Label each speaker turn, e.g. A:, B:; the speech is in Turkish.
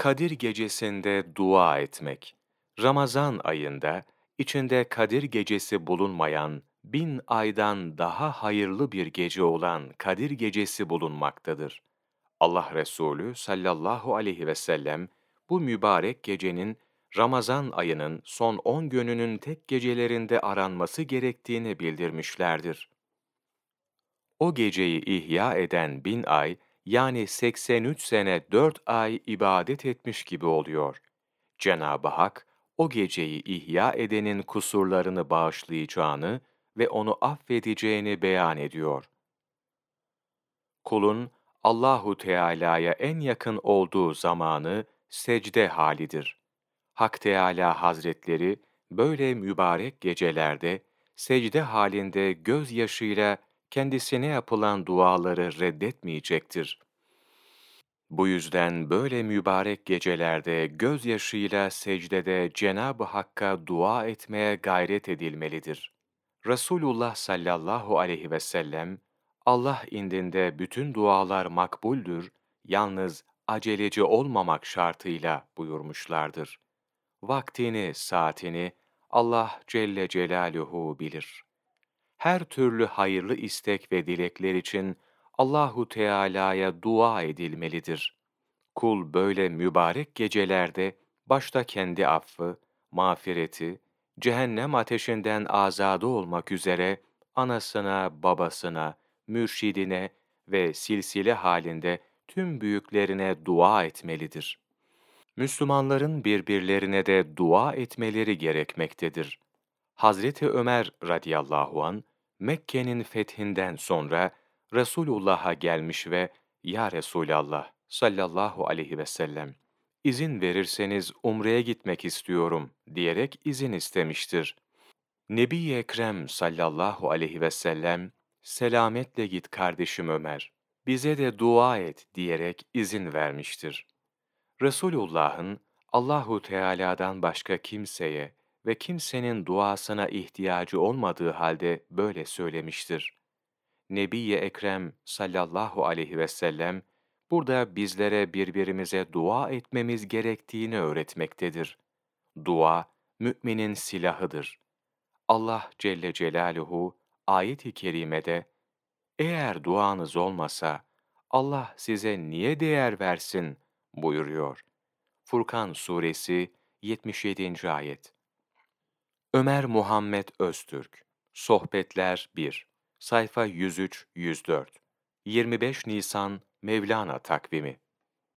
A: Kadir gecesinde dua etmek. Ramazan ayında içinde Kadir gecesi bulunmayan, bin aydan daha hayırlı bir gece olan Kadir gecesi bulunmaktadır. Allah Resulü sallallahu aleyhi ve sellem bu mübarek gecenin Ramazan ayının son 10 gününün tek gecelerinde aranması gerektiğini bildirmişlerdir. O geceyi ihya eden bin ay, yani 83 sene 4 ay ibadet etmiş gibi oluyor. Cenab-ı Hak, o geceyi ihya edenin kusurlarını bağışlayacağını ve onu affedeceğini beyan ediyor. Kulun, Allahu Teala'ya en yakın olduğu zamanı secde halidir. Hak Teala Hazretleri böyle mübarek gecelerde secde halinde gözyaşıyla kendisine yapılan duaları reddetmeyecektir. Bu yüzden böyle mübarek gecelerde gözyaşıyla secdede Cenab-ı Hakk'a dua etmeye gayret edilmelidir. Resulullah sallallahu aleyhi ve sellem, Allah indinde bütün dualar makbuldür, yalnız aceleci olmamak şartıyla buyurmuşlardır. Vaktini, saatini Allah Celle Celaluhu bilir. Her türlü hayırlı istek ve dilekler için Allahu Teala'ya dua edilmelidir. Kul böyle mübarek gecelerde başta kendi affı, mağfireti, cehennem ateşinden azade olmak üzere anasına, babasına, mürşidine ve silsile halinde tüm büyüklerine dua etmelidir. Müslümanların birbirlerine de dua etmeleri gerekmektedir. Hazreti Ömer radıyallahu an Mekke'nin fethinden sonra Resulullah'a gelmiş ve "Ya Resulallah sallallahu aleyhi ve sellem izin verirseniz umreye gitmek istiyorum." diyerek izin istemiştir. Nebi Ekrem sallallahu aleyhi ve sellem "Selametle git kardeşim Ömer. Bize de dua et." diyerek izin vermiştir. Resulullah'ın Allahu Teala'dan başka kimseye ve kimsenin duasına ihtiyacı olmadığı halde böyle söylemiştir. Nebi Ekrem sallallahu aleyhi ve sellem burada bizlere birbirimize dua etmemiz gerektiğini öğretmektedir. Dua müminin silahıdır. Allah Celle Celaluhu ayet-i kerimede eğer duanız olmasa Allah size niye değer versin buyuruyor. Furkan suresi 77. ayet. Ömer Muhammed Öztürk Sohbetler 1 Sayfa 103-104 25 Nisan Mevlana takvimi